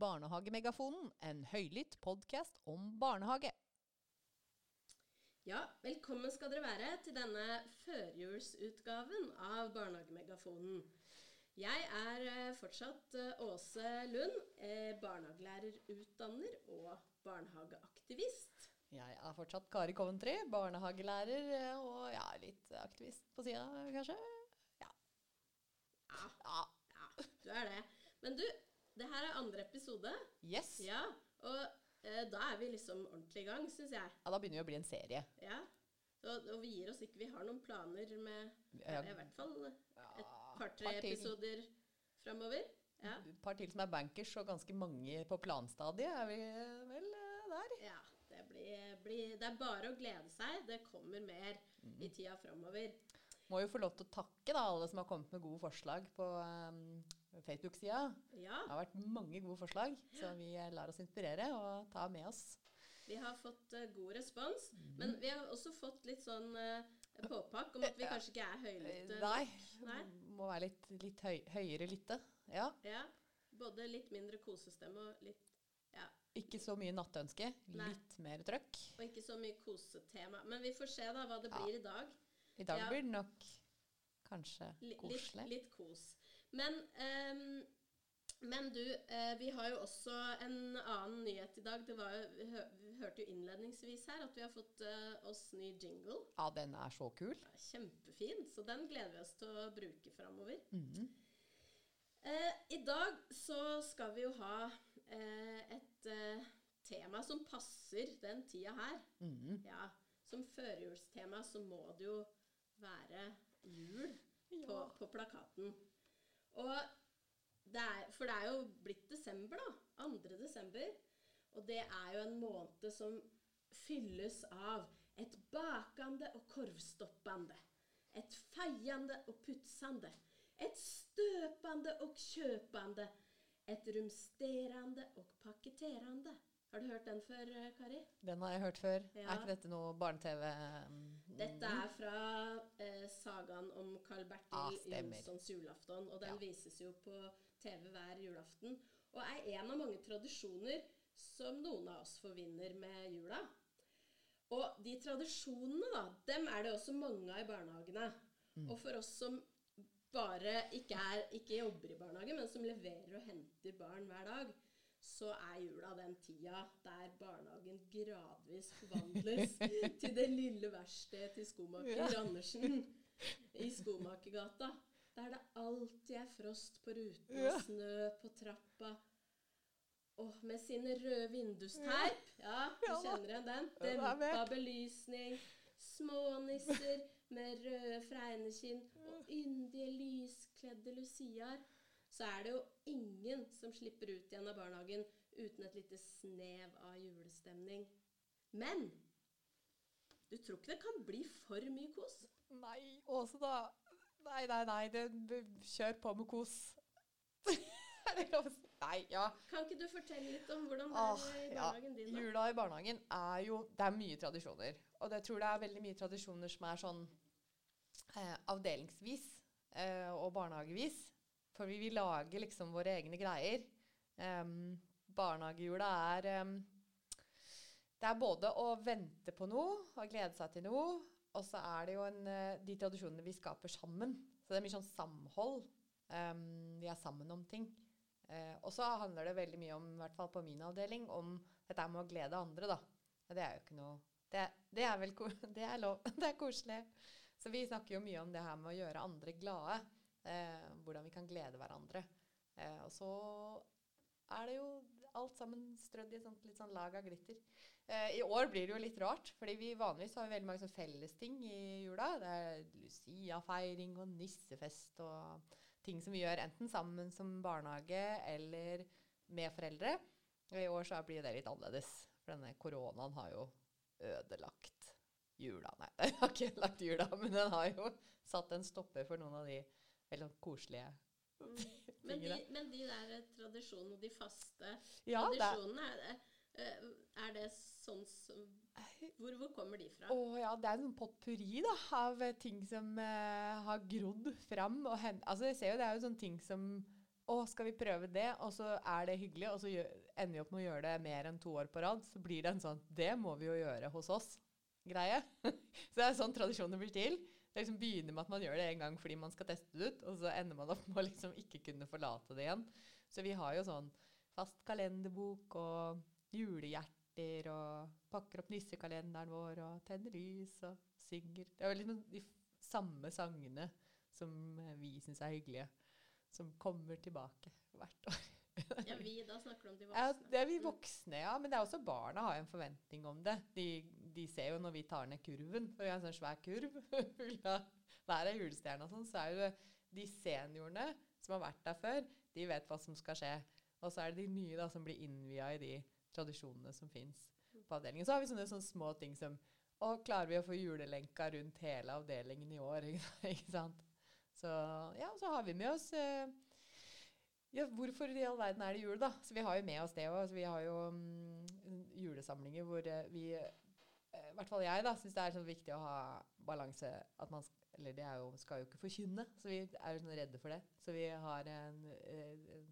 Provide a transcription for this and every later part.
Barnehagemegafonen, en høylytt podkast om barnehage. Ja, velkommen skal dere være til denne førjulsutgaven av Barnehagemegafonen. Jeg er eh, fortsatt eh, Åse Lund, eh, barnehagelærerutdanner og barnehageaktivist. Jeg er fortsatt Kari Coventry, barnehagelærer eh, og ja, litt aktivist på sida, kanskje. Ja. Ja, ja. ja, du er det. Men du, det her er andre episode. Yes. Ja. Og eh, da er vi liksom ordentlig i gang, syns jeg. Ja, Da begynner vi å bli en serie. Ja. Og, og vi gir oss ikke. Vi har noen planer med Ja. i hvert fall et par-tre par episoder framover. Ja. Et par til som er bankers, og ganske mange på planstadiet er vi vel eh, der. Ja, det, blir, blir, det er bare å glede seg. Det kommer mer Mm. i tida framover. Må jo få lov til å takke da, alle som har kommet med gode forslag på um, Facebook-sida. Ja, Det har vært mange gode forslag, så vi eh, lar oss inspirere og ta med oss. vi har fått uh, god respons. mm. Men vi har også fått litt sånn uh, påpakk om at vi kanskje ikke er høylytte. Nei, Nei. må være litt, litt høy, høyere lytte. Ja. Ja, både litt mindre kosestemme og litt Ja. Ikke så mye nattønske, Nei. litt mer trøkk. Og ikke så mye kosetema. Men vi får se da hva det blir i dag. I dag Ja. blir det nok kanskje koselig. Litt, litt kos. Men, um, men du, uh, vi har jo også en annen nyhet i dag. Det var jo, vi, hø vi hørte jo innledningsvis her at vi har fått uh, oss ny jingle. Ja, den er så kul. Ja, Kjempefin. Så den gleder vi oss til å bruke framover. Mm -hmm. uh, I dag så skal vi jo ha eh, et tema som passer den tida her. Mhm. Ja, Som førjulstema så må det jo være jul på, Ja. på plakaten. Og det er, for det er jo blitt desember, da. 2. desember. Og det er jo en måned som fylles av et bakende og korvstoppende. Et feiende og putsende. Et støpende og kjøpende. Et rumsterende og paketterende. Har du hørt den før, eh, Kari? Den har jeg hørt før. Ja. Er ikke dette noe barne-TV? mm, Dette er fra eh, sagaen om Carl Bertil Ah. Jonssons julaften. Og den Ja. vises jo på TV hver julaften. Og er en av mange tradisjoner som noen av oss forvinner med jula. Og de tradisjonene, da, dem er det også mange av i barnehagene. Mm. Og for oss som bare ikke, er, ikke jobber i barnehage, men som leverer og henter barn hver dag, så er jula den tida der barnehagen gradvis forvandles til det lille verkstedet til skomaker Ja. Andersen i Skomakergata. Der det alltid er frost på ruten Ja. snø på trappa. Og med sine røde vindusteip. Ja, du kjenner igjen den. Dempa belysning. Små nisser med røde fregnekinn og yndige, lyskledde luciaer. Så er det jo ingen som slipper ut igjen av barnehagen uten et lite snev av julestemning. Men du tror ikke det kan bli for mye kos? Nei, Åse, da. Nei, nei, nei. Det, kjør på med kos. er det lov å si? Nei, ja. Kan ikke du fortelle litt om hvordan det er i ja. barnehagen din? da? Jula i barnehagen er jo Det er mye tradisjoner. Og jeg tror det er veldig mye tradisjoner som er sånn eh, avdelingsvis eh, og barnehagevis. For vi vil lage liksom våre egne greier. Um, barnehagejula er um, Det er både å vente på noe og glede seg til noe. Og så er det jo en, eh, de tradisjonene vi skaper sammen. Så det er mye sånn samhold. Um, vi er sammen om ting. Uh, og så handler det veldig mye om, i hvert fall på min avdeling, om dette med å glede andre, da. Det er jo ikke noe Det, det er vel Det er lov. Det er koselig. Så vi snakker jo mye om det her med å gjøre andre glade. Eh, hvordan vi kan glede hverandre. Eh, og så er det jo alt sammen strødd i et sånt, litt sånn lag av glitter. Eh, I år blir det jo litt rart, fordi vi vanligvis har veldig mange fellesting i jula. Det er Lucia-feiring og nissefest og ting som vi gjør enten sammen som barnehage eller med foreldre. Og I år så blir det litt annerledes, for denne koronaen har jo ødelagt jula. Nei, den har ikke ødelagt jula, men den har jo satt en stopper for noen av de veldig sånn koselige Men de, tingene. men de der tradisjonene, de faste Ja, det er- tradisjonene, er, det- eh, er det sånn som hvor, hvor kommer de fra? Å ja, det er en sånn potpurri da, av eh, ting som uh, har grodd fram. Og hen altså, jeg ser jo det er jo sånne ting som å, skal vi prøve det? Og så er det hyggelig, og så gjør, ender vi opp med å gjøre det mer enn to år på rad. Så blir det en sånn Det må vi jo gjøre hos oss-greie. så det er sånn tradisjonen blir til. Det liksom begynner med at man gjør det en gang fordi man skal teste det ut, og så ender man opp med å liksom ikke kunne forlate det igjen. Så vi har jo sånn fast kalenderbok og julehjerter og pakker opp nissekalenderen vår og tenner lys og synger. Det er jo liksom de samme sangene som vi syns er hyggelige, som kommer tilbake hvert år. Ja, vi, da snakker du om de Ja, voksne. det er vi voksne, ja. Men det er også barna har en forventning om det. De, de ser jo når vi tar ned kurven, for vi har en sånn svær kurv full av hver av julestjernene og sånn, så er jo de seniorene som har vært der før, de vet hva som skal skje. Og så er det de nye da som blir innvia i de tradisjonene som fins på avdelingen. Så har vi sånne, sånne små ting som Å, klarer vi å få julelenka rundt hele avdelingen i år? Ikke sant? Så ja, så har vi med oss eh, ja, hvorfor i all verden er det jul, da? Så vi har jo med oss det òg. Vi har jo um, julesamlinger hvor eh, vi I hvert fall jeg da, syns det er sånn viktig å ha balanse. At man Eller det jo, skal jo ikke forkynne, så vi er jo sånn redde for det. Så vi har en, eh, en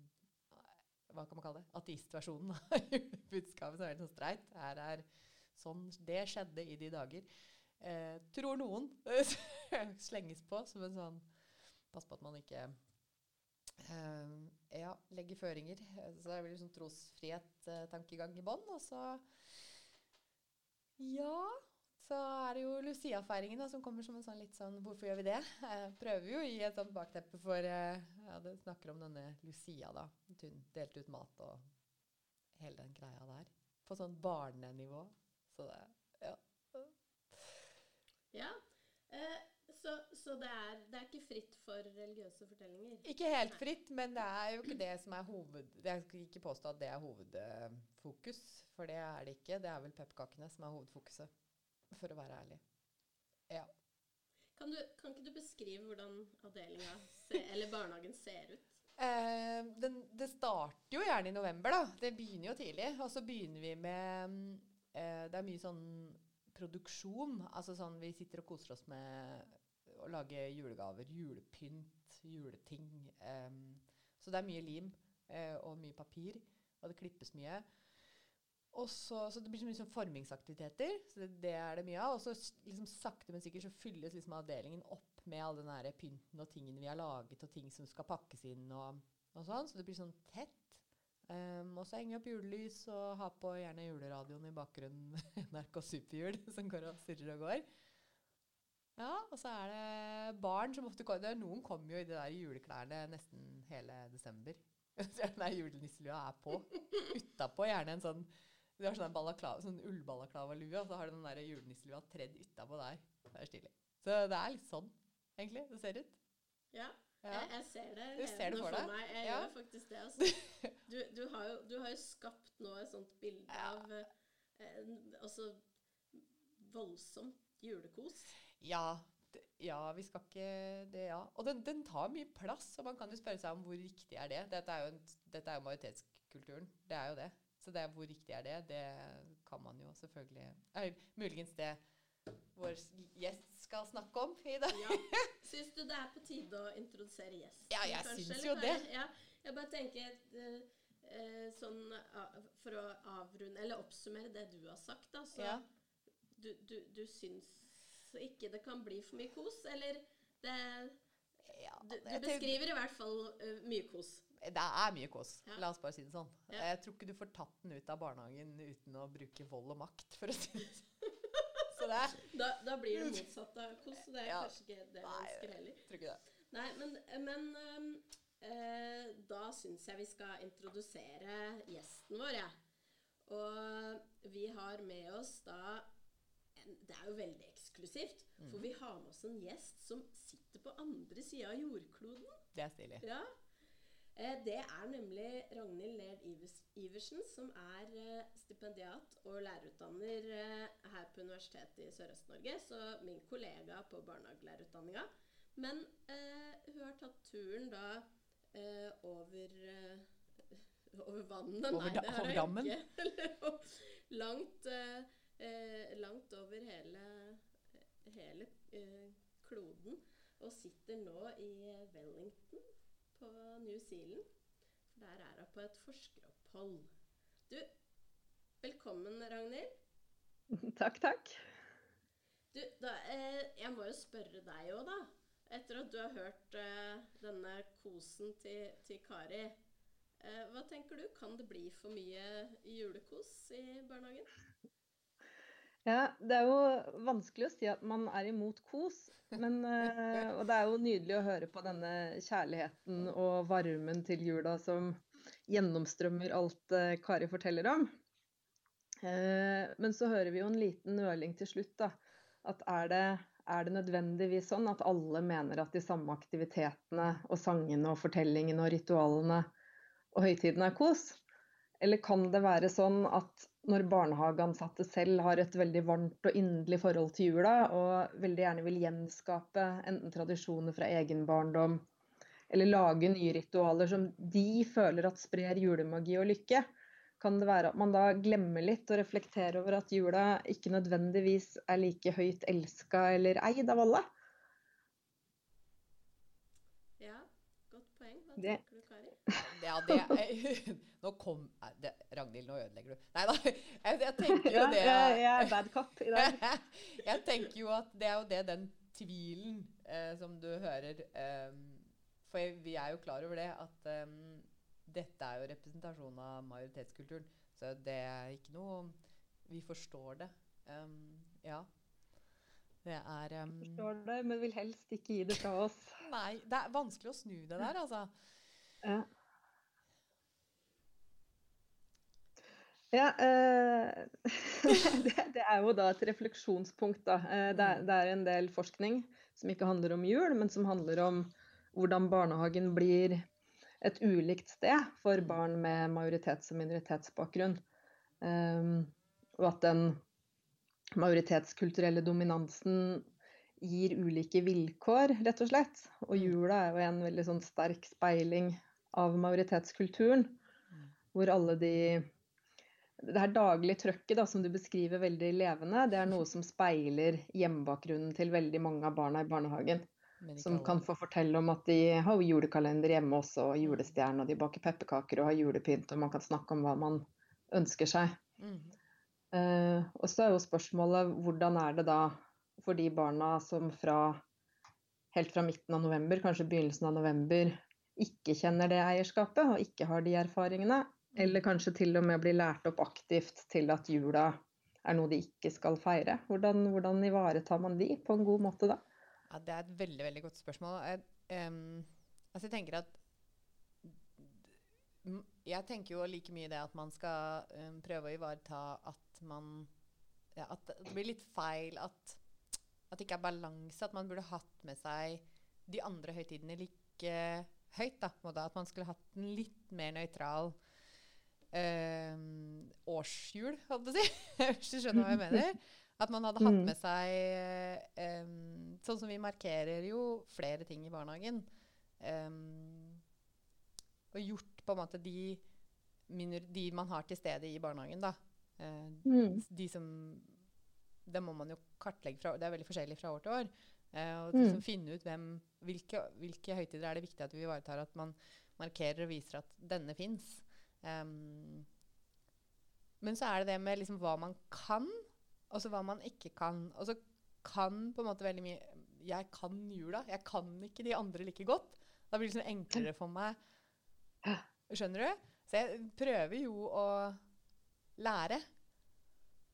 Hva kan man kalle det? Ateistversjonen av budskapet som er helt sånn streit. Her er sånn Det skjedde i de dager. Eh, tror noen slenges på som en sånn Pass på at man ikke eh, ja, legger føringer. Eh, Så det er vel sånn trosfrihet-tankegang i bånn. Og så Ja, så er det jo Lucia-feiringen som kommer som en sånn litt sånn Hvorfor gjør vi det? Eh, prøver jo å gi et sånt bakteppe for eh, Ja, det snakker om denne Lucia, da. Hun delte ut mat og hele den greia der. På sånn barnenivå. Så det Ja. Ja. Eh, så så det, er, det er ikke fritt for religiøse fortellinger? Ikke helt fritt, men det er jo ikke det som er hoved... Jeg skal ikke påstå at det er hovedfokus, for det er det ikke. Det er vel pepperkakene som er hovedfokuset, for å være ærlig. Ja. Kan, du, kan ikke du beskrive hvordan avdelinga eller barnehagen ser ut? Eh, den, det starter jo gjerne i november, da. Det begynner jo tidlig. Og så begynner vi med eh, Det er mye sånn produksjon. Altså sånn vi sitter og koser oss med å lage julegaver. Julepynt, juleting. Um, så det er mye lim uh, og mye papir. Og det klippes mye. Og så, det blir så mye sånn formingsaktiviteter. Så det, det er det mye av. Og så liksom sakte, men sikkert så fylles liksom avdelingen opp med all den pynten og tingene vi har laget, og ting som skal pakkes inn og, og sånn. Så det blir sånn tett. Um, og så henger vi opp julelys og har på gjerne juleradioen i bakgrunnen. NRK Superjul som går og surrer og går. Ja, og så er det barn som ofte kommer. er- Noen kommer jo i de der juleklærne nesten hele desember. Den der julenisselua er på. Utapå gjerne en sånn Du har sånn, sånn ullbalaklava-lue, og så har du den der julenisselua tredd utapå der. Det er stilig. Så det er litt sånn, egentlig, det ser ut. Ja, Ja. Jeg, jeg ser det Du ser det for, for meg. Jeg Ja. gjør faktisk det. Altså. Du, du, har jo, du har jo skapt nå et sånt bilde Ja. av eh, altså voldsomt julekos. Ja, ja, vi skal ikke det, ja. Og den, den tar mye plass, og man kan jo spørre seg om hvor riktig er det. Dette er jo, en, dette er jo majoritetskulturen. Det er jo det. Så det er hvor riktig er det, det kan man jo selvfølgelig Eller Muligens det vår gjest skal snakke om i dag. Ja. Syns du det er på tide å introdusere gjesten? Ja, jeg kanskje, syns jo det. Ja, jeg bare tenker eh, eh, sånn ah, For å avrunde, eller oppsummere det du har sagt, da. Så Ja. du, du, du syns ikke det kan bli for mye kos? Eller det Ja, Du, du beskriver i hvert fall uh, mye kos. Det er mye kos. Ja. La oss bare si det sånn. Ja. Jeg tror ikke du får tatt den ut av barnehagen uten å bruke vold og makt, for å si det sånn. Så det Da, da blir det motsatt av kos. Så det er kanskje ikke det vi ønsker heller. tror ikke det. Nei, men, men um, uh, da syns jeg vi skal introdusere gjesten vår, jeg. Og vi har med oss da Det er jo veldig eksklusivt, Mm. for vi har med oss en gjest som sitter på andre sida av jordkloden. Det er stilig. Ja. Eh, det er nemlig Ragnhild Laird Iversen, som er eh, stipendiat og lærerutdanner eh, her på Universitetet i Sørøst-Norge. Så min kollega på barnehagelærerutdanninga. Men eh, hun har tatt turen da eh, over over vannet. Over da- det har jeg ikke. Langt, eh, eh, langt over hele, hele eh, kloden. Og sitter nå i Wellington på New Zealand. Der er hun på et forskeropphold. Du, velkommen, Ragnhild. Takk, takk. Du, da, eh, jeg må jo spørre deg òg, da. Etter at du har hørt eh, denne kosen til, til Kari. Eh, hva tenker du? Kan det bli for mye julekos i barnehagen? Ja, det er jo vanskelig å si at man er imot kos. Men, eh, og det er jo nydelig å høre på denne kjærligheten og varmen til jula som gjennomstrømmer alt eh, Kari forteller om. Eh, men så hører vi jo en liten nøling til slutt, da. At er det, er det nødvendigvis sånn at alle mener at de samme aktivitetene og sangene og fortellingene og ritualene og høytidene er kos? Eller kan det være sånn at når barnehageansatte selv har et veldig varmt og inderlig forhold til jula, og veldig gjerne vil gjenskape enten tradisjoner fra egen barndom, eller lage nye ritualer som de føler at sprer julemagi og lykke, kan det være at man da glemmer litt og reflekterer over at jula ikke nødvendigvis er like høyt elska eller eid av alle? Ja, godt poeng. Det-? Ja, det Nå kom det, Ragnhild, nå ødelegger du. Nei da. Jeg, jeg tenker jo det jeg, er bad cop i dag. jeg tenker jo at det er jo det den tvilen eh, som du hører eh, For vi er jo klar over det at eh, dette er jo representasjon av majoritetskulturen. Så det er ikke noe Vi forstår det. Um, ja. Det er um, Forstår det, men vil helst ikke gi det fra oss. Nei, det er vanskelig å snu det der, altså. Ja. Ja, eh, det, er jo da et refleksjonspunkt, da. Eh, det, er, det er en del forskning som ikke handler om jul, men som handler om hvordan barnehagen blir et ulikt sted for barn med majoritets- og minoritetsbakgrunn. Um, og at den majoritetskulturelle dominansen gir ulike vilkår, rett og slett. Og jula er jo en veldig sånn sterk speiling av majoritetskulturen. Hvor alle de Det her daglige trøkket da, som du beskriver veldig levende, det er noe som speiler hjemmebakgrunnen til veldig mange av barna i barnehagen. Som alle. kan få fortelle om at de har julekalender hjemme også, og julestjerne, og de baker pepperkaker og har julepynt, og man kan snakke om hva man ønsker seg. Mm. Uh, og så er jo spørsmålet hvordan er det da for de barna som fra helt fra midten av november, kanskje begynnelsen av november, ikke kjenner det eierskapet og ikke har de erfaringene, eller kanskje til og med blir lært opp aktivt til at jula er noe de ikke skal feire. Hvordan, hvordan ivaretar man de på en god måte da? Ja, det er et veldig veldig godt spørsmål. Jeg, um, altså jeg tenker at Jeg tenker jo like mye det at man skal um, prøve å ivareta at man ja, At det blir litt feil at, at det ikke er balanse. At man burde hatt med seg de andre høytidene like høyt. Da. At man skulle hatt en litt mer nøytral em, årsjul, holdt jeg på å si. Hvis du skjønner hva jeg mener. At man hadde hatt Mm. med seg eh, Sånn som vi markerer jo flere ting i barnehagen. Eh, og gjort på en måte de, de man har til stede i barnehagen, da. Eh, Mm. de som Det må man jo kartlegge fra Det er veldig forskjellig fra år til år. Eh, og Mm. liksom finne ut hvem, hvilke, hvilke høytider er det viktig at vi ivaretar. At man markerer og viser at denne fins. Men så er det det med liksom hva man kan, og så hva man ikke kan. Og så kan på en måte veldig mye Jeg kan jula. Jeg kan ikke de andre like godt. Da blir det liksom enklere for meg. Skjønner du? Så jeg prøver jo å lære.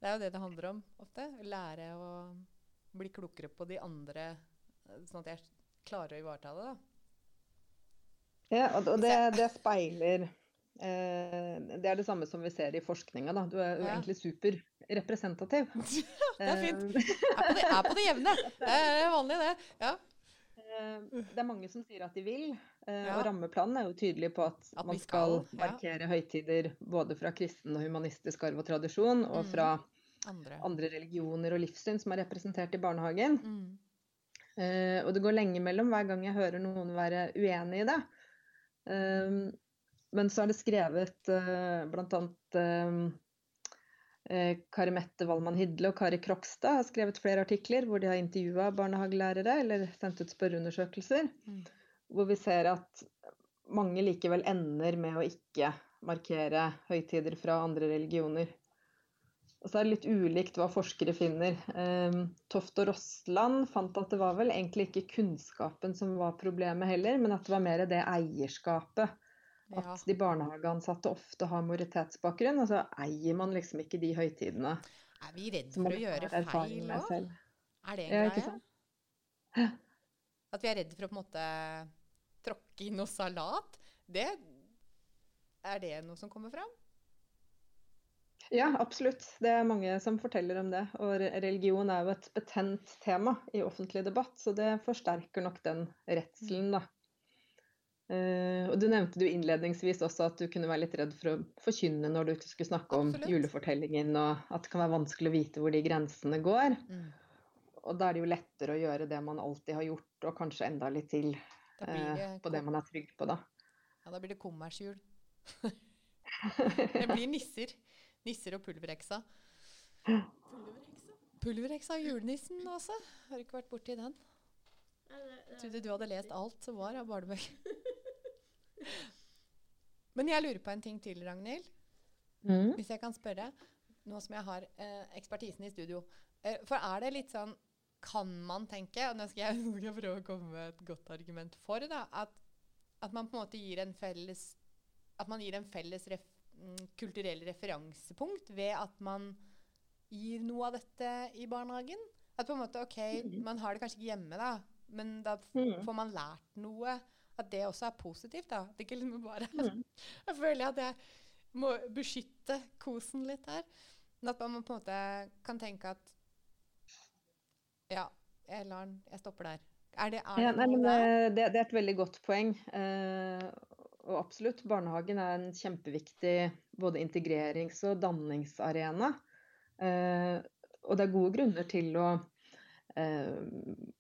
Det er jo det det handler om ofte. Lære å bli klokere på de andre, sånn at jeg klarer å ivareta det. da. Ja, og det, det speiler Det er det samme som vi ser i forskninga. Da. Du er jo Ja. egentlig superrepresentativ. Det er fint. Er på det, er på det jevne. Det er vanlig, det. Ja. Eh, det er mange som sier at de vil, eh, Ja. og rammeplanen er jo tydelig på at, At man skal, skal, markere ja. høytider både fra kristen og humanistisk arv og tradisjon, og Mm. fra Andre. andre religioner og livssyn som er representert i barnehagen. Mm. Eh, og det går lenge mellom hver gang jeg hører noen være uenig i det. Um, men så er det skrevet uh, bl.a. Uh, Kari Mette Wallmann Hidle og Kari Krokstad har skrevet flere artikler hvor de har intervjua barnehagelærere eller sendt ut spørreundersøkelser. Mm. Hvor vi ser at mange likevel ender med å ikke markere høytider fra andre religioner. Og så er det litt ulikt hva forskere finner. Um, Toft og Rossland fant at det var vel egentlig ikke kunnskapen som var problemet heller, men at det var mer det eierskapet. Ja. At de barnehageansatte ofte har majoritetsbakgrunn, og så eier man liksom ikke de høytidene. Er vi redd for å gjøre feil òg? Er det en ja, greie? At vi er redd for å på en måte tråkke i noe salat? Det, er det noe som kommer fram? Ja, absolutt. Det er mange som forteller om det. Og religion er jo et betent tema i offentlig debatt, så det forsterker nok den redselen, da. Uh, og Du nevnte jo innledningsvis også at du kunne være litt redd for å forkynne når du skulle snakke Absolutt. om julefortellingen, og at det kan være vanskelig å vite hvor de grensene går. Mm. Og da er det jo lettere å gjøre det man alltid har gjort, og kanskje enda litt til uh, på det man er trygg på, da. Ja, da blir det kommersjul. det blir nisser. Nisser og pulverheksa. Pulverheksa? Pulverheksa og julenissen også. Har du ikke vært borti den? Jeg trodde du hadde lest alt som var av barnebøker. Men jeg lurer på en ting til, Ragnhild. Mm. Hvis jeg kan spørre, nå som jeg har eh, ekspertisen i studio. Eh, for er det litt sånn Kan man tenke, og nå skal jeg, skal prøve å komme med et godt argument for, da, at, at man på en måte gir en felles At man gir en felles ref, Mm, kulturell referansepunkt ved at man gir noe av dette i barnehagen. At på en måte, ok, mm. Man har det kanskje ikke hjemme, da, men da mm. får man lært noe. At det også er positivt. da. Det ikke liksom bare Jeg føler at jeg må beskytte kosen litt her. Men at man på en måte kan tenke at Ja, jeg, lar den, jeg stopper der. Er det, er det, ja, nei, men, eh, det, det, er et veldig godt poeng. Eh, og absolutt, barnehagen er en kjempeviktig både integrerings- og danningsarena. Eh, og det er gode grunner til å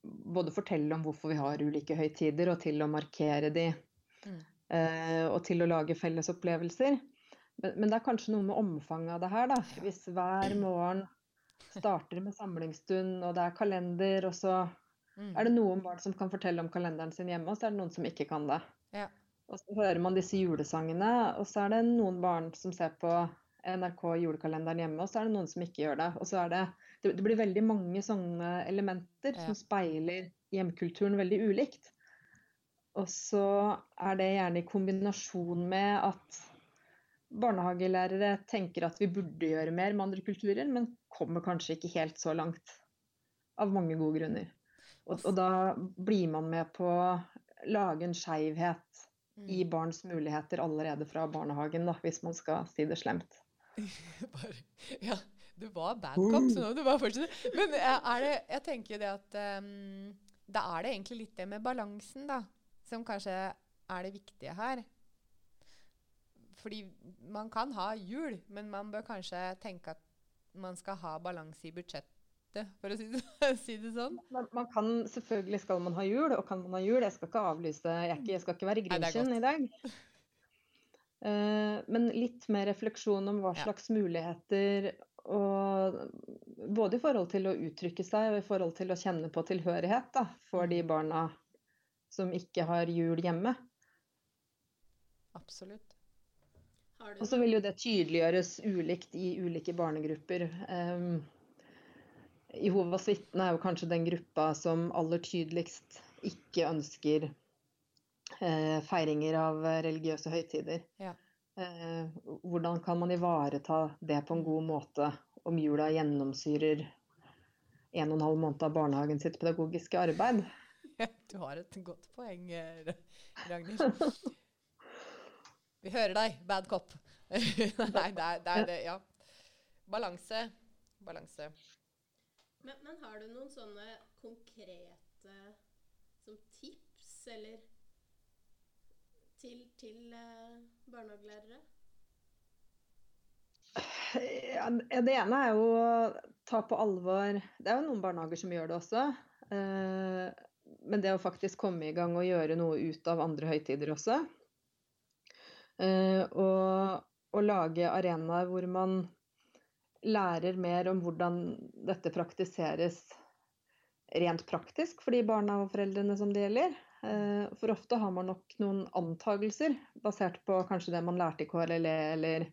både fortelle om hvorfor vi har ulike høytider, og til å markere de. Mm. Eh, og til å lage felles opplevelser. Men, men, det er kanskje noe med omfanget av det her, da. Hvis hver morgen starter med samlingsstund, og det er kalender, og så mm. er det noen barn som kan fortelle om kalenderen sin hjemme, og så er det noen som ikke kan det. Ja. Og så hører man disse julesangene, og så er det noen barn som ser på NRK julekalenderen hjemme, og så er det noen som ikke gjør det. Og så er det Det, blir veldig mange sånne elementer ja. som speiler hjemkulturen veldig ulikt. Og så er det gjerne i kombinasjon med at barnehagelærere tenker at vi burde gjøre mer med andre kulturer, men kommer kanskje ikke helt så langt. Av mange gode grunner. Og, og da blir man med på å lage en skeivhet mm. i barns muligheter allerede fra barnehagen, da, hvis man skal si det slemt. Bare, ja, du var bad cop, så nå du bare fortsette. Men er det, jeg tenker det at um, Da er det egentlig litt det med balansen, da, som kanskje er det viktige her. Fordi man kan ha jul, men man bør kanskje tenke at man skal ha balanse i budsjettet, for å si det, si det sånn. Man, man, kan, selvfølgelig skal man ha jul, og kan man ha jul. Jeg skal ikke avlyse Jeg, ikke, jeg skal ikke være Grinchen i dag. Uh, men litt mer refleksjon om hva slags ja. muligheter og Både i forhold til å uttrykke seg og i forhold til å kjenne på tilhørighet da, for de mm. barna som ikke har jul hjemme. Absolutt. Og så vil jo det tydeliggjøres ulikt i ulike barnegrupper. Um, Jehovas vitne er jo kanskje den gruppa som aller tydeligst ikke ønsker eh, feiringer av religiøse høytider. Ja. Eh, hvordan kan man ivareta det på en god måte om jula gjennomsyrer en og en halv måned av barnehagen sitt pedagogiske arbeid? Du har et godt poeng, Ragnhild. Vi hører deg, bad cop. Nei, det er, det er det, ja. Balanse. Balanse. Men, men, har du noen sånne konkrete som tips, eller til, til uh, barnehagelærere? Ja, det ene er jo å ta på alvor Det er jo noen barnehager som gjør det også. Uh, men det å faktisk komme i gang og gjøre noe ut av andre høytider også. Uh, og, og lage arenaer hvor man lærer mer om hvordan dette praktiseres rent praktisk for de barna og foreldrene som det gjelder. Eh, for ofte har man nok noen antagelser basert på kanskje det man lærte i KRLE, eller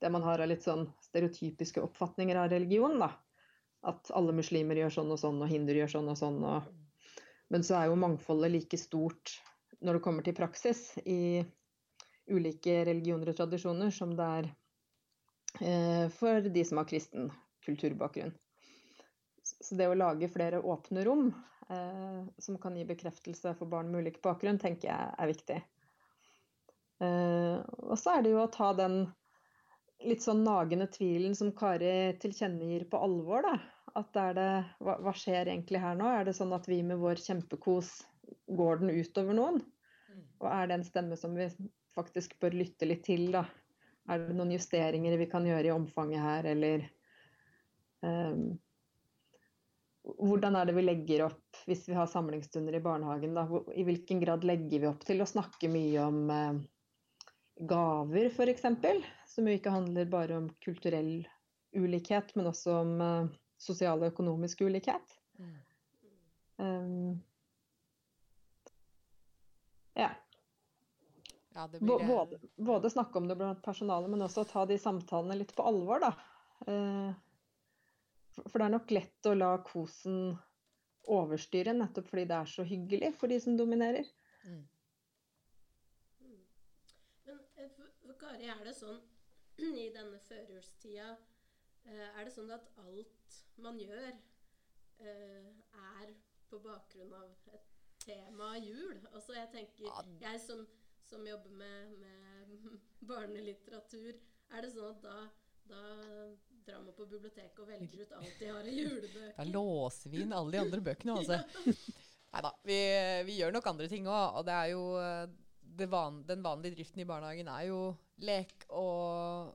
det man har av litt sånn stereotypiske oppfatninger av religion. da. At alle muslimer gjør sånn og sånn, og hinduer gjør sånn og sånn. Og... Men så er jo mangfoldet like stort når det kommer til praksis i ulike religioner og tradisjoner som det er eh, for de som har kristen kulturbakgrunn. Så det å lage flere åpne rom som kan gi bekreftelse for barn med ulik bakgrunn, tenker jeg er viktig. Eh, og så er det jo å ta den litt sånn nagende tvilen som Kari tilkjennegir på alvor, da. At er det hva, hva, skjer egentlig her nå? Er det sånn at vi med vår kjempekos går den utover noen? Og er det en stemme som vi faktisk bør lytte litt til, da? Er det noen justeringer vi kan gjøre i omfanget her, eller um, Hvordan er det vi legger opp hvis vi har samlingsstunder i barnehagen? Da? I hvilken grad legger vi opp til å snakke mye om eh, gaver, f.eks.? Som jo ikke handler bare om kulturell ulikhet, men også om eh, sosial og økonomisk ulikhet. Mm. Um, ja. Ja, blir... både, både, snakke om det blant personalet, men også ta de samtalene litt på alvor, da. Eh, for det er nok lett å la kosen overstyre, nettopp fordi det er så hyggelig for de som dominerer. Mm. Men eh, for Kari, er det sånn i denne førjulstida eh, Er det sånn at alt man gjør, er på bakgrunn av et tema jul? Altså, jeg tenker Jeg som som jobber med, med barnelitteratur, er det sånn at da, da drar man på biblioteket og velger ut alt de har av julebøker? Da låser vi inn alle de andre bøkene, altså. Nei da. Vi, vi, gjør nok andre ting òg. Og det er jo van, Den vanlige driften i barnehagen er jo lek og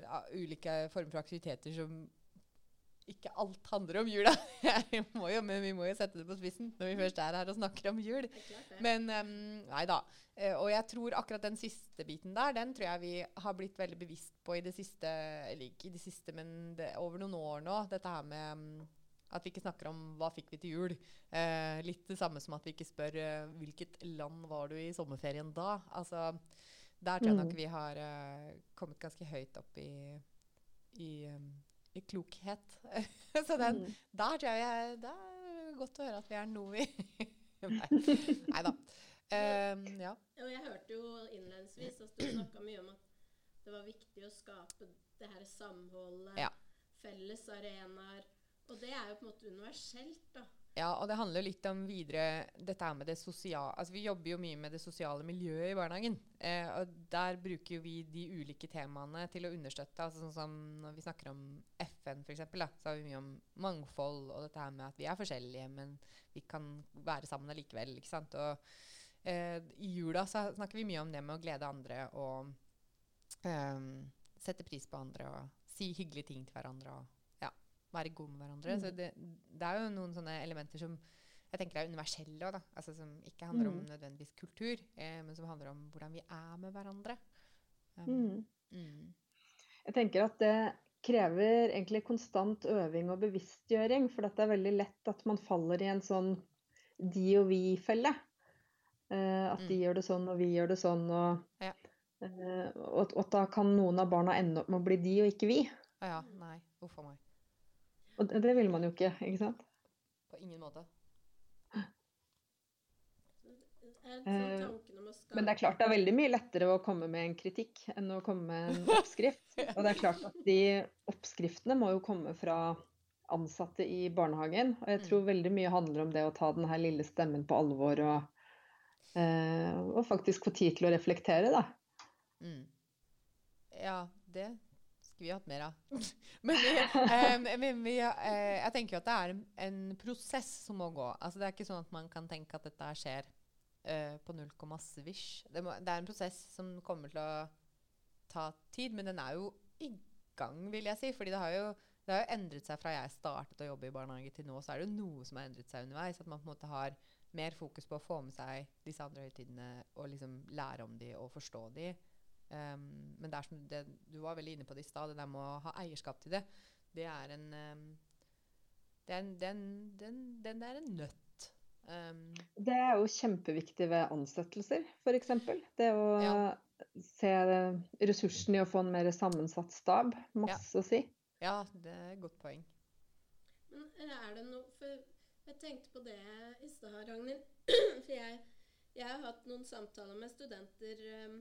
ja, ulike former for aktiviteter som ikke alt handler om jula. jo, men vi må jo sette det på spissen når vi først er her og snakker om jul. Men um, nei da. Uh, og jeg tror akkurat den siste biten der, den tror jeg vi har blitt veldig bevisst på i det siste, eller ikke i det siste, men det, over noen år nå. Dette her med um, at vi ikke snakker om hva fikk vi til jul. Uh, litt det samme som at vi ikke spør uh, hvilket land var du i sommerferien da. Altså, der tror jeg nok mm. vi har kommet ganske høyt opp i, i um, klokhet. så den, mm. der tror jeg Det er godt å høre at vi er noe vi Nei da. Um, ja. Og jeg hørte jo innledningsvis at du snakka mye om at det var viktig å skape det her samholdet, ja. felles arenaer. Og det er jo på en måte universelt, da. Ja, og det handler litt om videre dette med det sosiale Altså, vi jobber jo mye med det sosiale miljøet i barnehagen. Eh, og der bruker vi de ulike temaene til å understøtte. Altså sånn som når vi snakker om FN, f.eks., så har vi mye om mangfold og dette her med at vi er forskjellige, men vi kan være sammen allikevel. ikke sant? Og eh, i jula så snakker vi mye om det med å glede andre og eh, sette pris på andre og si hyggelige ting til hverandre. og være gode med hverandre. Mm. Så det, det, er jo noen sånne elementer som jeg tenker er universelle òg, altså som ikke handler mm. om nødvendigvis kultur, eh, men som handler om hvordan vi er med hverandre. Um, mm. mm. Jeg tenker at det krever egentlig konstant øving og bevisstgjøring, for dette er veldig lett at man faller i en sånn de og vi-felle. Uh, at de mm. gjør det sånn, og vi gjør det sånn. Og, ja. uh, og, og, da kan noen av barna ende opp med å bli de og ikke vi. Ja, nei. Uff a meg. Og det, det vil man jo ikke, ikke sant? På ingen måte. Eh, men det er klart det er veldig mye lettere å komme med en kritikk enn å komme med en oppskrift. Og det er klart at de oppskriftene må jo komme fra ansatte i barnehagen. Og jeg tror mm. veldig mye handler om det å ta den her lille stemmen på alvor og, eh, og faktisk få tid til å reflektere, da. Mm. Ja, det skulle vi hatt mer av. men, vi, um, men vi, uh, jeg tenker jo at det er en, prosess som må gå. Altså, det er ikke sånn at man kan tenke at dette skjer uh, på null komma svisj. Det, det, er en prosess som kommer til å ta tid, men den er jo i gang, vil jeg si. fordi det har jo det har jo endret seg fra jeg startet å jobbe i barnehage til nå. Så er det jo noe som har endret seg underveis. At man på en måte har mer fokus på å få med seg disse andre høytidene og liksom lære om de og forstå de. Um, men det er som det, du var veldig inne på det i stad, det der med å ha eierskap til det, det er en um, det, er en, den, er en, er en, er nøtt. Um, Det er jo kjempeviktig ved ansettelser, f.eks. Det å Ja. se ressursene i å få en mer sammensatt stab. Masse å si. ja, det er et godt poeng. Men er det noe For jeg tenkte på det i stad, Ragnhild. For jeg, jeg har hatt noen samtaler med studenter um,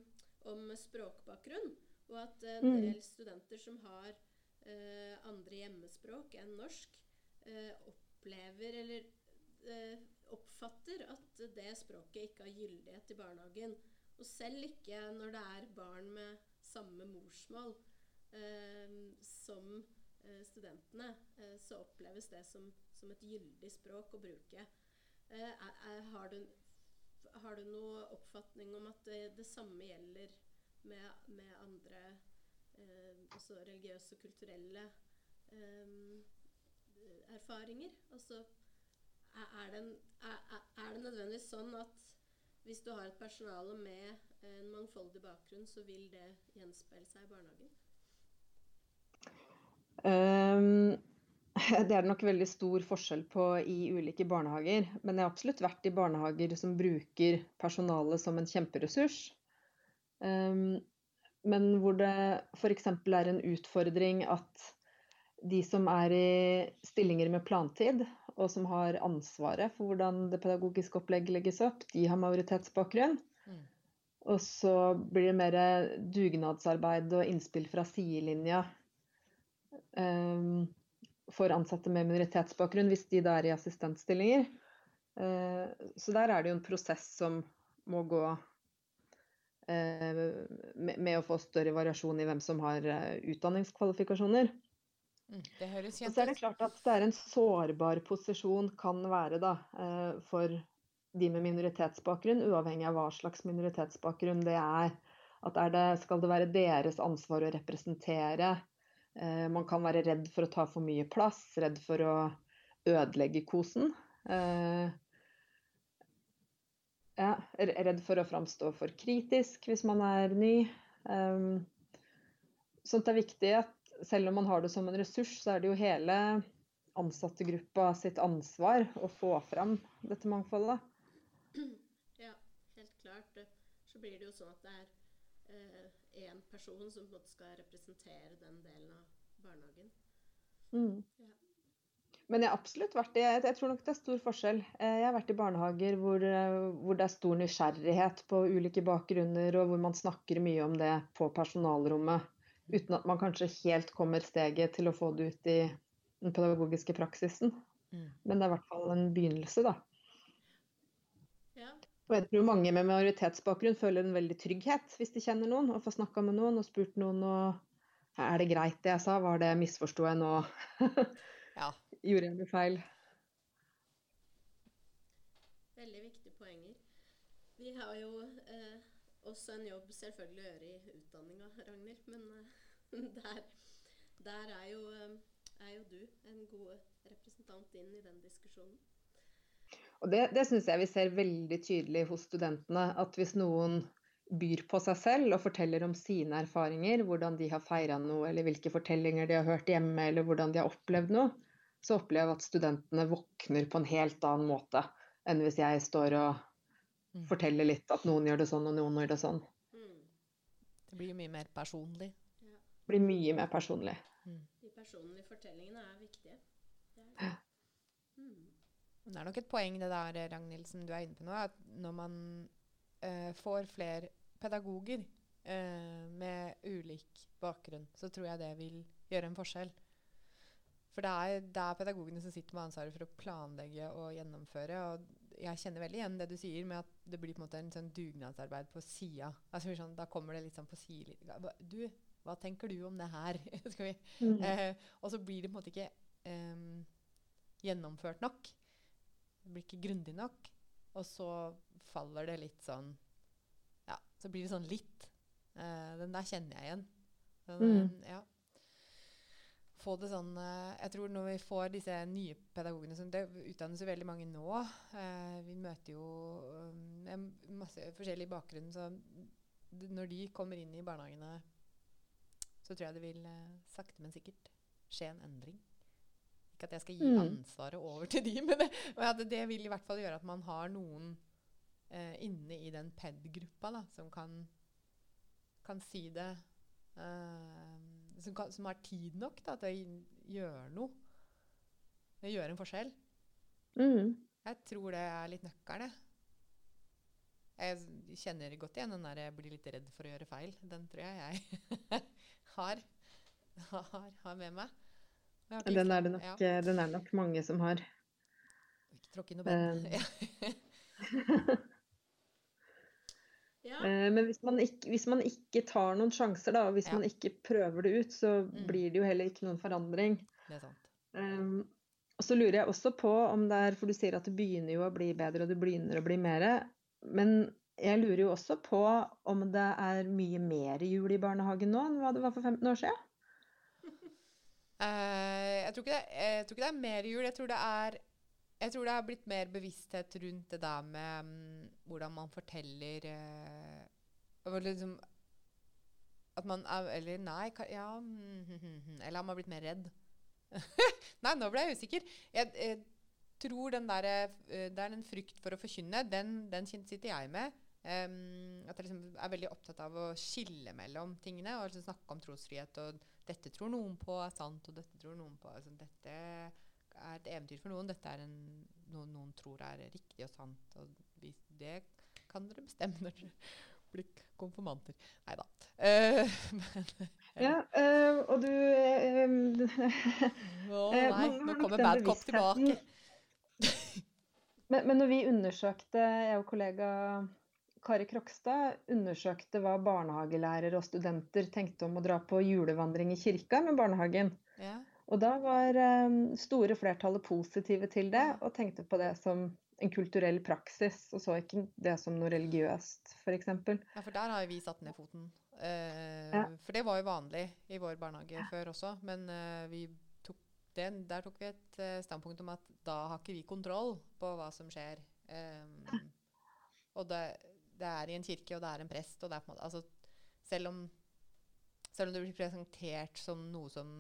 om språkbakgrunn. Og at en Mm. del studenter som har eh, andre hjemmespråk enn norsk, eh, opplever eller eh, oppfatter at det språket ikke har gyldighet i barnehagen. Og selv ikke når det er barn med samme morsmål eh, som eh, studentene, eh, så oppleves det som, som et gyldig språk å bruke. Eh, er, er, har, du, har du noen oppfatning om at det, det samme gjelder med, med andre eh, også religiøse og kulturelle eh, erfaringer? Altså er, det en, er, er- det nødvendigvis sånn at hvis du har et personale med en mangfoldig bakgrunn, så vil det gjenspeile seg i barnehagen? Ehm, det er det nok veldig stor forskjell på i ulike barnehager. Men jeg har absolutt vært i barnehager som bruker personalet som en kjemperessurs. Ehm, men hvor det f.eks. er en utfordring at de som er i stillinger med plantid, og som har ansvaret for hvordan det pedagogiske opplegget legges opp, de har majoritetsbakgrunn. Mm. Og så blir det mer dugnadsarbeid og innspill fra sidelinja um, for ansatte med minoritetsbakgrunn, hvis de da er i assistentstillinger. Eh, så der er det jo en prosess som må gå eh, med, å få større variasjon i hvem som har eh, utdanningskvalifikasjoner. Mm, det høres kjent ut. så er det klart at det er en sårbar posisjon, kan være, da, for de med minoritetsbakgrunn, uavhengig av hva slags minoritetsbakgrunn det er. At er det, skal det være deres ansvar å representere? Eh, man kan være redd for å ta for mye plass, redd for å ødelegge kosen. Eh, ja, redd for å framstå for kritisk hvis man er ny. Um, sånt er viktig at selv om man har det som en ressurs, så er det jo hele ansattegruppa sitt ansvar å få fram dette mangfoldet. Ja, helt klart. Eh, Så blir det jo sånn at det er én person som på en måte skal representere den delen av barnehagen. Mm. Ja. Men jeg har absolutt vært i Jeg jeg tror nok det er stor forskjell. Eh, Jeg har vært i barnehager hvor, eh, hvor det er stor nysgjerrighet på ulike bakgrunner, og hvor man snakker mye om det på personalrommet, uten at man kanskje helt kommer steget til å få det ut i den pedagogiske praksisen. Mm. Men det er i hvert fall en begynnelse, da. Og jeg tror mange med majoritetsbakgrunn føler en veldig trygghet hvis de kjenner noen, og får snakka med noen og spurt noen og Er det greit det jeg sa? Var det misforsto jeg nå? Ja. Gjorde jeg noe feil? veldig viktige poenger. Vi har jo eh, også en jobb selvfølgelig å gjøre i utdanninga, Ragnhild. Men eh, der, der er, jo, eh, er jo du en god representant inn i den diskusjonen. Og det, det syns jeg vi ser veldig tydelig hos studentene. At hvis noen byr på seg selv og forteller om sine erfaringer, hvordan de har feira noe, eller hvilke fortellinger de har hørt hjemme, eller hvordan de har opplevd noe, så opplever jeg at studentene våkner på en helt annen måte enn hvis jeg står og Mm. forteller litt at noen gjør det sånn og noen gjør det sånn. Mm. Det blir jo mye mer personlig. Ja. Det blir mye mer personlig. De personlige fortellingene er viktige. Det er det. Mm. Men det er nok et poeng det der, Ragnhild, som du er inne på nå, at når man eh, får flere pedagoger eh, med ulik bakgrunn, så tror jeg det vil gjøre en forskjell. For det er, det er pedagogene som sitter med ansvaret for å planlegge og gjennomføre. og jeg kjenner veldig igjen det du sier med at det blir på en måte en sånn dugnadsarbeid på sida. Altså, sånn, da kommer det litt sånn på sida Du, hva tenker du om det her? Mm. Eh, og så blir det på en måte ikke em, gjennomført nok. Det blir ikke grundig nok. Og så faller det litt sånn Ja, så blir det sånn litt. Uh, den der kjenner jeg igjen. Den, Mm. eh, ja. Få det sånn eh, Jeg tror når vi får disse nye pedagogene som Det utdannes jo veldig mange nå. Eh, vi møter jo um, masse forskjellig bakgrunn. Så når de kommer inn i barnehagene så tror jeg det vil sakte, men sikkert skje en endring. Ikke at jeg skal gi Mm. ansvaret over til de, men det, men det vil i hvert fall gjøre at man har noen eh, inne i den PED-gruppa som kan, kan si det eh, som, kan, som har tid nok da, til å gjøre noe. Gjøre en forskjell. Mm. Jeg tror det er litt nøkkelen, jeg. Jeg kjenner godt igjen den der jeg blir litt redd for å gjøre feil. Den tror jeg jeg har, har, har med meg. Jeg Den er det nok, ja, den er det nok mange som har. ikke tråkke i noe Ja. Ja. Eh, Men hvis man, ikke, hvis man ikke tar noen sjanser, da, og hvis Ja. man ikke prøver det ut, så Mm. blir det jo heller ikke noen forandring. Det er sant. Um, og så lurer jeg også på om det er For du sier at det begynner jo å bli bedre, og det begynner å bli mer. Men jeg lurer jo også på om det er mye mer jul i barnehagen nå enn hva det var for 15 år siden? Eh, jeg, tror det, jeg tror ikke det er mer jul. Jeg tror det er tror det har blitt mer bevissthet rundt det der med um, hvordan man forteller uh, liksom, At man er Eller nei, ka- ja Eller har man blitt mer redd? nei, nå ble jeg usikker. Jeg, jeg tror den der, uh, Det er en frykt for å forkynne. Den, den sitter jeg med. Em, at jeg liksom er veldig opptatt av å skille mellom tingene og liksom snakke om trosfrihet. Og dette tror noen på er sant, og dette tror noen på altså, Dette er et eventyr for noen. Dette er en, noe noen tror er riktig og sant. Og vi, det kan dere bestemme når dere blir konfirmanter. Nei da. Uh, men Ja, uh, og du eh, Å nei, nå kommer bad cop tilbake. Men, men når vi undersøkte, jeg og kollega Kari Krokstad undersøkte hva barnehagelærere og studenter tenkte om å dra på julevandring i kirka med barnehagen. Ja. Og da var eh, store flertallet positive til det, og tenkte på det som en kulturell praksis, og så ikke det som noe religiøst, f.eks. Ja, for der har jo vi satt ned foten. Eh, Ja. For det var jo vanlig i vår barnehage før også. Men eh, vi tok det, der tok vi et eh, standpunkt om at da har ikke vi kontroll på hva som skjer. Eh, og det, det er i en kirke, og det er en prest, og det er på en måte altså, selv, om, selv om det blir presentert som noe som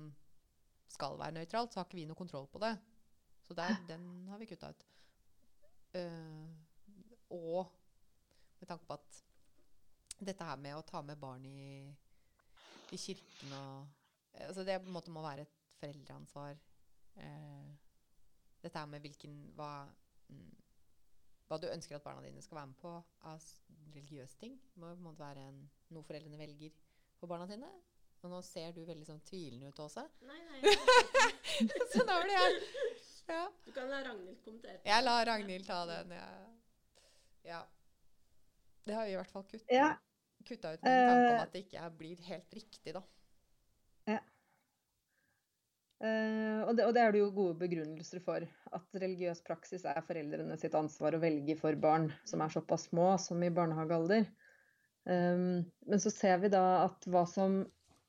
skal være nøytralt, så har ikke vi noe kontroll på det. Så der, den har vi kutta ut. Uh, og med tanke på at dette her med å ta med barn i, i kirken og eh, altså Det på en måte må være et foreldreansvar. Uh, dette her med hvilken hva, mm, hva du ønsker at barna dine skal være med på av religiøse ting, Det må være en, noe foreldrene velger for barna sine. Og nå ser du veldig sånn tvilende ut, Åse. Nei, nei. Så da blir jeg ja. Du kan la Ragnhild kommentere. Jeg lar Ragnhild ta den. Ja. ja. Det har vi i hvert fall kutta Ja. kutta ut med tanke om at det ikke blir helt riktig, da. Eh, og, det, og det er det jo gode begrunnelser for. At religiøs praksis er foreldrene sitt ansvar å velge for barn som er såpass små som i barnehagealder. Um, men så ser vi da at hva som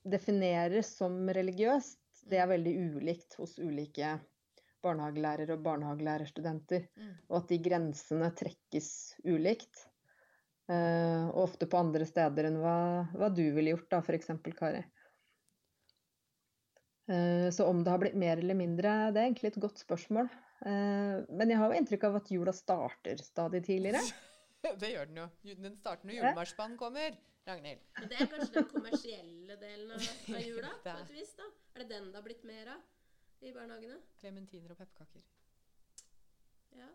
defineres som religiøst, det er veldig ulikt hos ulike barnehagelærere og barnehagelærerstudenter. Mm. Og at de grensene trekkes ulikt. Uh, og ofte på andre steder enn hva, hva du ville gjort, da, f.eks. Kari. Eh, Så om det har blitt mer eller mindre, det er egentlig et godt spørsmål. Eh, Men jeg har jo inntrykk av at jula starter stadig tidligere. det gjør den jo. Den starter når julemarsipanen kommer. Ragnhild. Men det er kanskje den kommersielle delen av, av jula? På et vis da? Er det den det har blitt mer av i barnehagene? Klementiner og pepperkaker. Ja.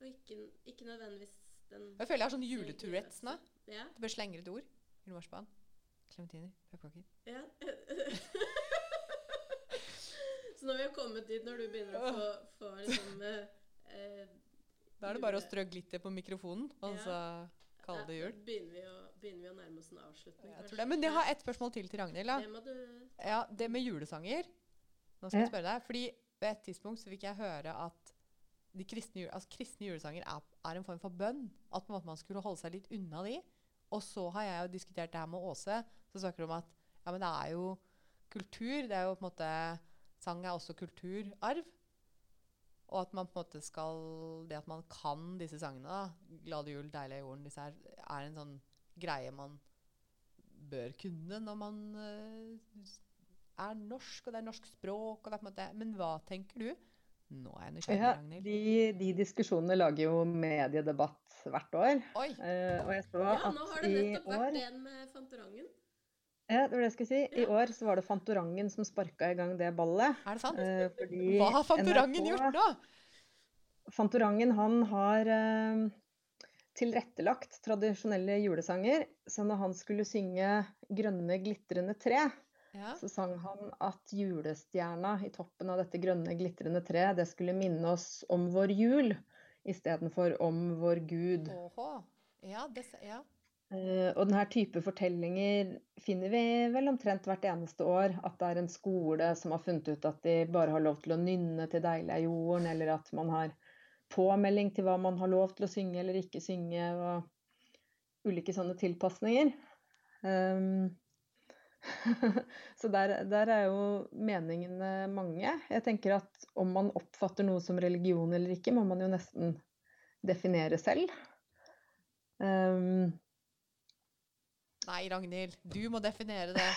Og ikke, ikke nødvendigvis den Jeg føler jeg har sånn juletourettes nå. Ja. Du bør slenge et ord. Julemarsipan. Klementiner. Pepperkaker. ja. Så når vi har kommet dit, når du begynner å få, få liksom eh, eh, Da er det bare å strø glitter på mikrofonen, og Ja. så kalle det jul. da Begynner vi, å, begynner vi å nærme oss en avslutning? Jeg tror det. Men jeg har ett spørsmål til til Ragnhild. Det Ja, det med julesanger. Nå skal jeg spørre deg. Fordi ved et tidspunkt så fikk jeg høre at de kristne, altså kristne julesanger er, er en form for bønn. At på en måte man skulle holde seg litt unna de. Og så har jeg jo diskutert det her med Åse. Så snakker hun om at ja, men det er jo kultur. Det er jo på en måte Sang er også kulturarv. Og at man på en måte skal Det at man kan disse sangene, da, 'Glade jul, deilig er jorden', disse her, er en sånn greie man bør kunne når man uh, er norsk, og det er norsk språk, og det er på en måte Men hva tenker du? Nå er jeg nysgjerrig, Ja, Ragnhild. de, de diskusjonene lager jo mediedebatt hvert år. Oi! Uh, og jeg så Ja, nå har det nettopp vært år en med Fantorangen. Ja, det var det jeg skulle si. I år så var det Fantorangen som sparka i gang det ballet. Er det sant? Eh, Hva har Fantorangen NRK gjort nå? Fantorangen han har eh, tilrettelagt tradisjonelle julesanger. Så når han skulle synge 'Grønne glitrende tre', Ja. så sang han at julestjerna i toppen av dette grønne glitrende treet, det skulle minne oss om vår jul istedenfor om vår Gud. Oho. Ja, det, ja. Eh, og denne type fortellinger finner vi vel omtrent hvert eneste år. At det er en skole som har funnet ut at de bare har lov til å nynne til 'Deilig er jorden', eller at man har påmelding til hva man har lov til å synge eller ikke synge, og ulike sånne tilpasninger. Um, så der, der er jo meningene mange. Jeg tenker at om man oppfatter noe som religion eller ikke, må man jo nesten definere selv. Um, Nei, Ragnhild, du må definere det.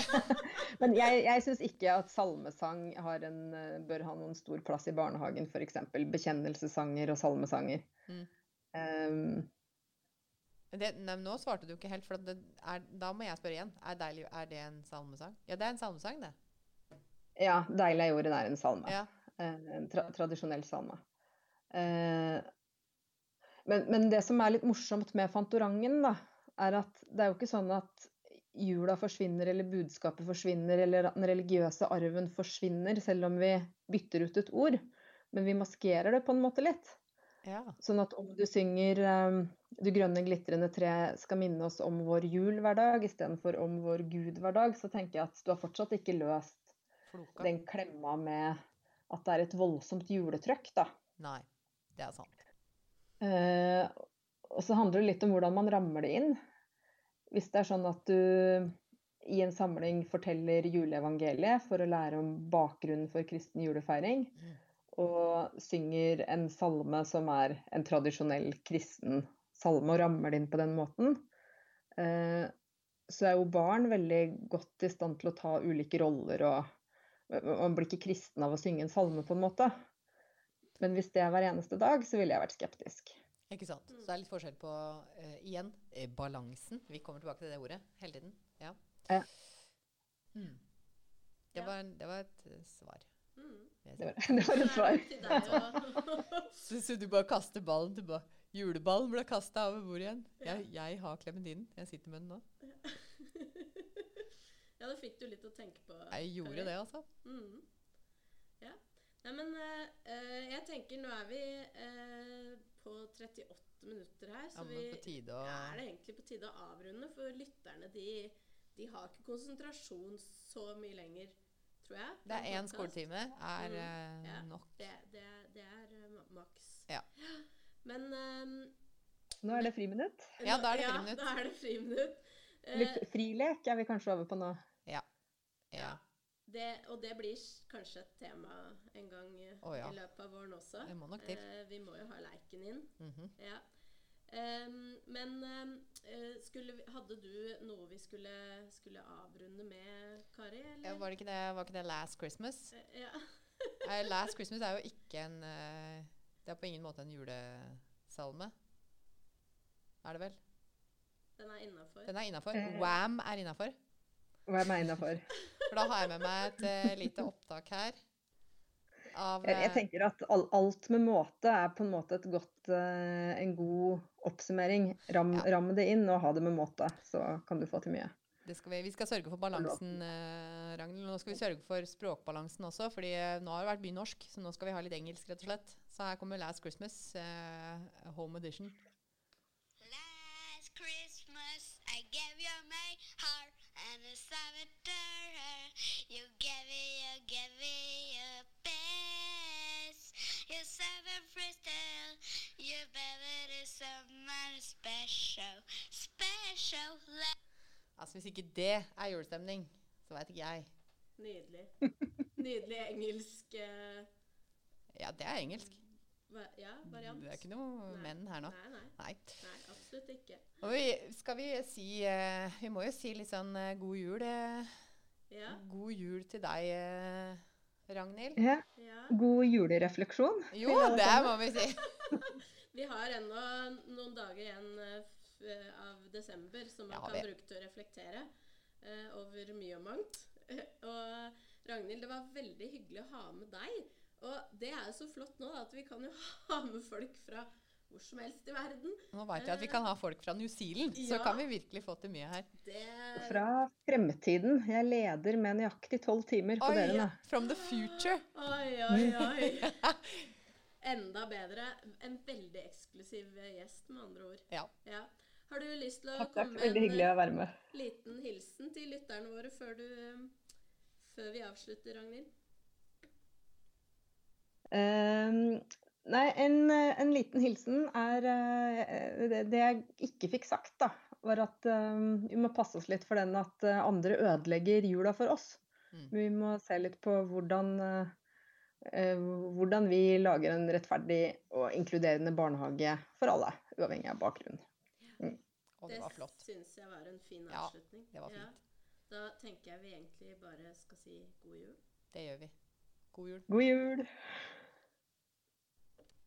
Men jeg, jeg syns ikke at salmesang har en, eh, bør ha noen stor plass i barnehagen, f.eks. Bekjennelsessanger og salmesanger. Mm. Um, det nei, nå svarte du ikke helt, for det er, da må jeg spørre igjen. Er, deilig, er det en salmesang? Ja, det er en salmesang, det. ja, 'Deilig er jorden' er en salme. Ja. Eh, En tra tradisjonell salme. Uh, men, men det som er litt morsomt med Fantorangen, da, er at det er jo ikke sånn at jula forsvinner, eller budskapet forsvinner, eller at den religiøse arven forsvinner, selv om vi bytter ut et ord. Men vi maskerer det på en måte litt. ja. Sånn at om du synger um, 'Du grønne glitrende tre skal minne oss om vår jul hver dag', istedenfor 'om vår Gud hver dag', så tenker jeg at du har fortsatt ikke løst Floka. den klemma med at det er et voldsomt juletrøkk, da. Nei, det er sant. Eh, og så handler det litt om hvordan man rammer det inn. Hvis det er sånn at du i en samling forteller juleevangeliet for å lære om bakgrunnen for kristen julefeiring, og synger en salme som er en tradisjonell kristen salme, og rammer det inn på den måten, eh, så er jo barn veldig godt i stand til å ta ulike roller, og man blir ikke kristen av å synge en salme, på en måte. Men hvis det er hver eneste dag, så ville jeg vært skeptisk. Ikke sant? Så det er litt forskjell på, uh, igjen, eh, balansen. Vi kommer tilbake til det ordet hele tiden. Ja. Ja. Mm. Det, Ja. var, det var et eh, svar. Mm. Det var, det var et svar. Så, så du bare kaster ballen tilbake? Juleballen ble kasta over bordet igjen. Jeg, jeg har klementinen. Jeg sitter med den nå. Ja, det fikk du litt å tenke på. Jeg gjorde Kari. det, altså. Mm. Ja. Nei, men eh, jeg tenker nå er vi eh, på 38 minutter her, så Ja, vi å er det egentlig på tide å avrunde. For lytterne de, de har ikke konsentrasjon så mye lenger, tror jeg. Det er en én skoletime er Mm, eh, ja. nok. Det, det, det er uh, maks. Ja. Men um, Nå er det friminutt. Ja, da er det ja, friminutt. Da er det friminutt. Eh, frilek er vi kanskje over på nå. Det, og det blir kanskje et tema en gang oh, ja. i løpet av våren også. Det må nok til. Eh, vi må jo ha leiken inn. Mhm. Ja. um, men eh, skulle vi, hadde du noe vi skulle, skulle avrunde med, Kari? Ja, var, det ikke det, var ikke det Last Christmas? Eh, ja. Last Christmas er jo ikke en Det er på ingen måte en julesalme. Er det vel? Den er innafor. Den innafor. Wham er innafor. Hva er meg innafor? For da har jeg med meg et uh, lite opptak her. Av Jeg, jeg eh, tenker at all, alt med måte er på en måte et godt, uh, en god oppsummering. Ram, Ja. Ramme det inn og ha det med måte, så kan du få til mye. det skal vi, vi skal sørge for balansen, uh, Ragnhild. Nå skal vi sørge for språkbalansen også, fordi nå har det vært mye norsk, så nå skal vi ha litt engelsk, rett og slett. Så her kommer Last Christmas, uh, home edition. Last Christmas I gave you my heart and a saboteur. You gave me, you gave me your best. You're seven crystal. You better do someone special, special. Altså Hvis ikke det er julestemning, så veit ikke jeg. Nydelig. Nydelig engelsk eh, Ja, det er engelsk. Va ja, variant. Det er ikke noe Nei. menn her nå. Nei, nei, Nei. nei, absolutt ikke. Og vi, skal vi si uh, Vi må jo si litt sånn uh, god jul, Uh, Ja. God jul til deg, Ragnhild. Ja, ja. god julerefleksjon. Jo, det må vi si. Vi har ennå noen dager igjen av desember som man Ja, kan vi- bruke til å reflektere over mye og mangt. og Ragnhild, det var veldig hyggelig å ha med deg. Og det er jo så flott nå da, at vi kan jo ha med folk fra hvor som helst i verden. Nå veit jeg at vi kan ha folk fra New Zealand, så kan vi virkelig få til mye her. Det Fra fremtiden. Jeg leder med nøyaktig tolv timer på Oi, dere nå. from the future. Oi, oi, oi. Enda bedre. En veldig eksklusiv gjest, med andre ord. Ja. Ja. Har du lyst til å Takk, takk. komme med en liten hilsen til lytterne våre før, du, før vi avslutter, Ragnhild? Ehm, nei, en, en liten hilsen er eh, det, det jeg ikke fikk sagt, da, var at eh, vi må passe oss litt for den at eh, andre ødelegger jula for oss. Mm. Vi må se litt på hvordan, eh, hvordan vi lager en rettferdig og inkluderende barnehage for alle, uavhengig av bakgrunn. Og det var flott. syns jeg var en fin Ja, avslutning. det var fint. Da tenker jeg vi egentlig bare skal si god jul. Det gjør vi. God jul. God jul!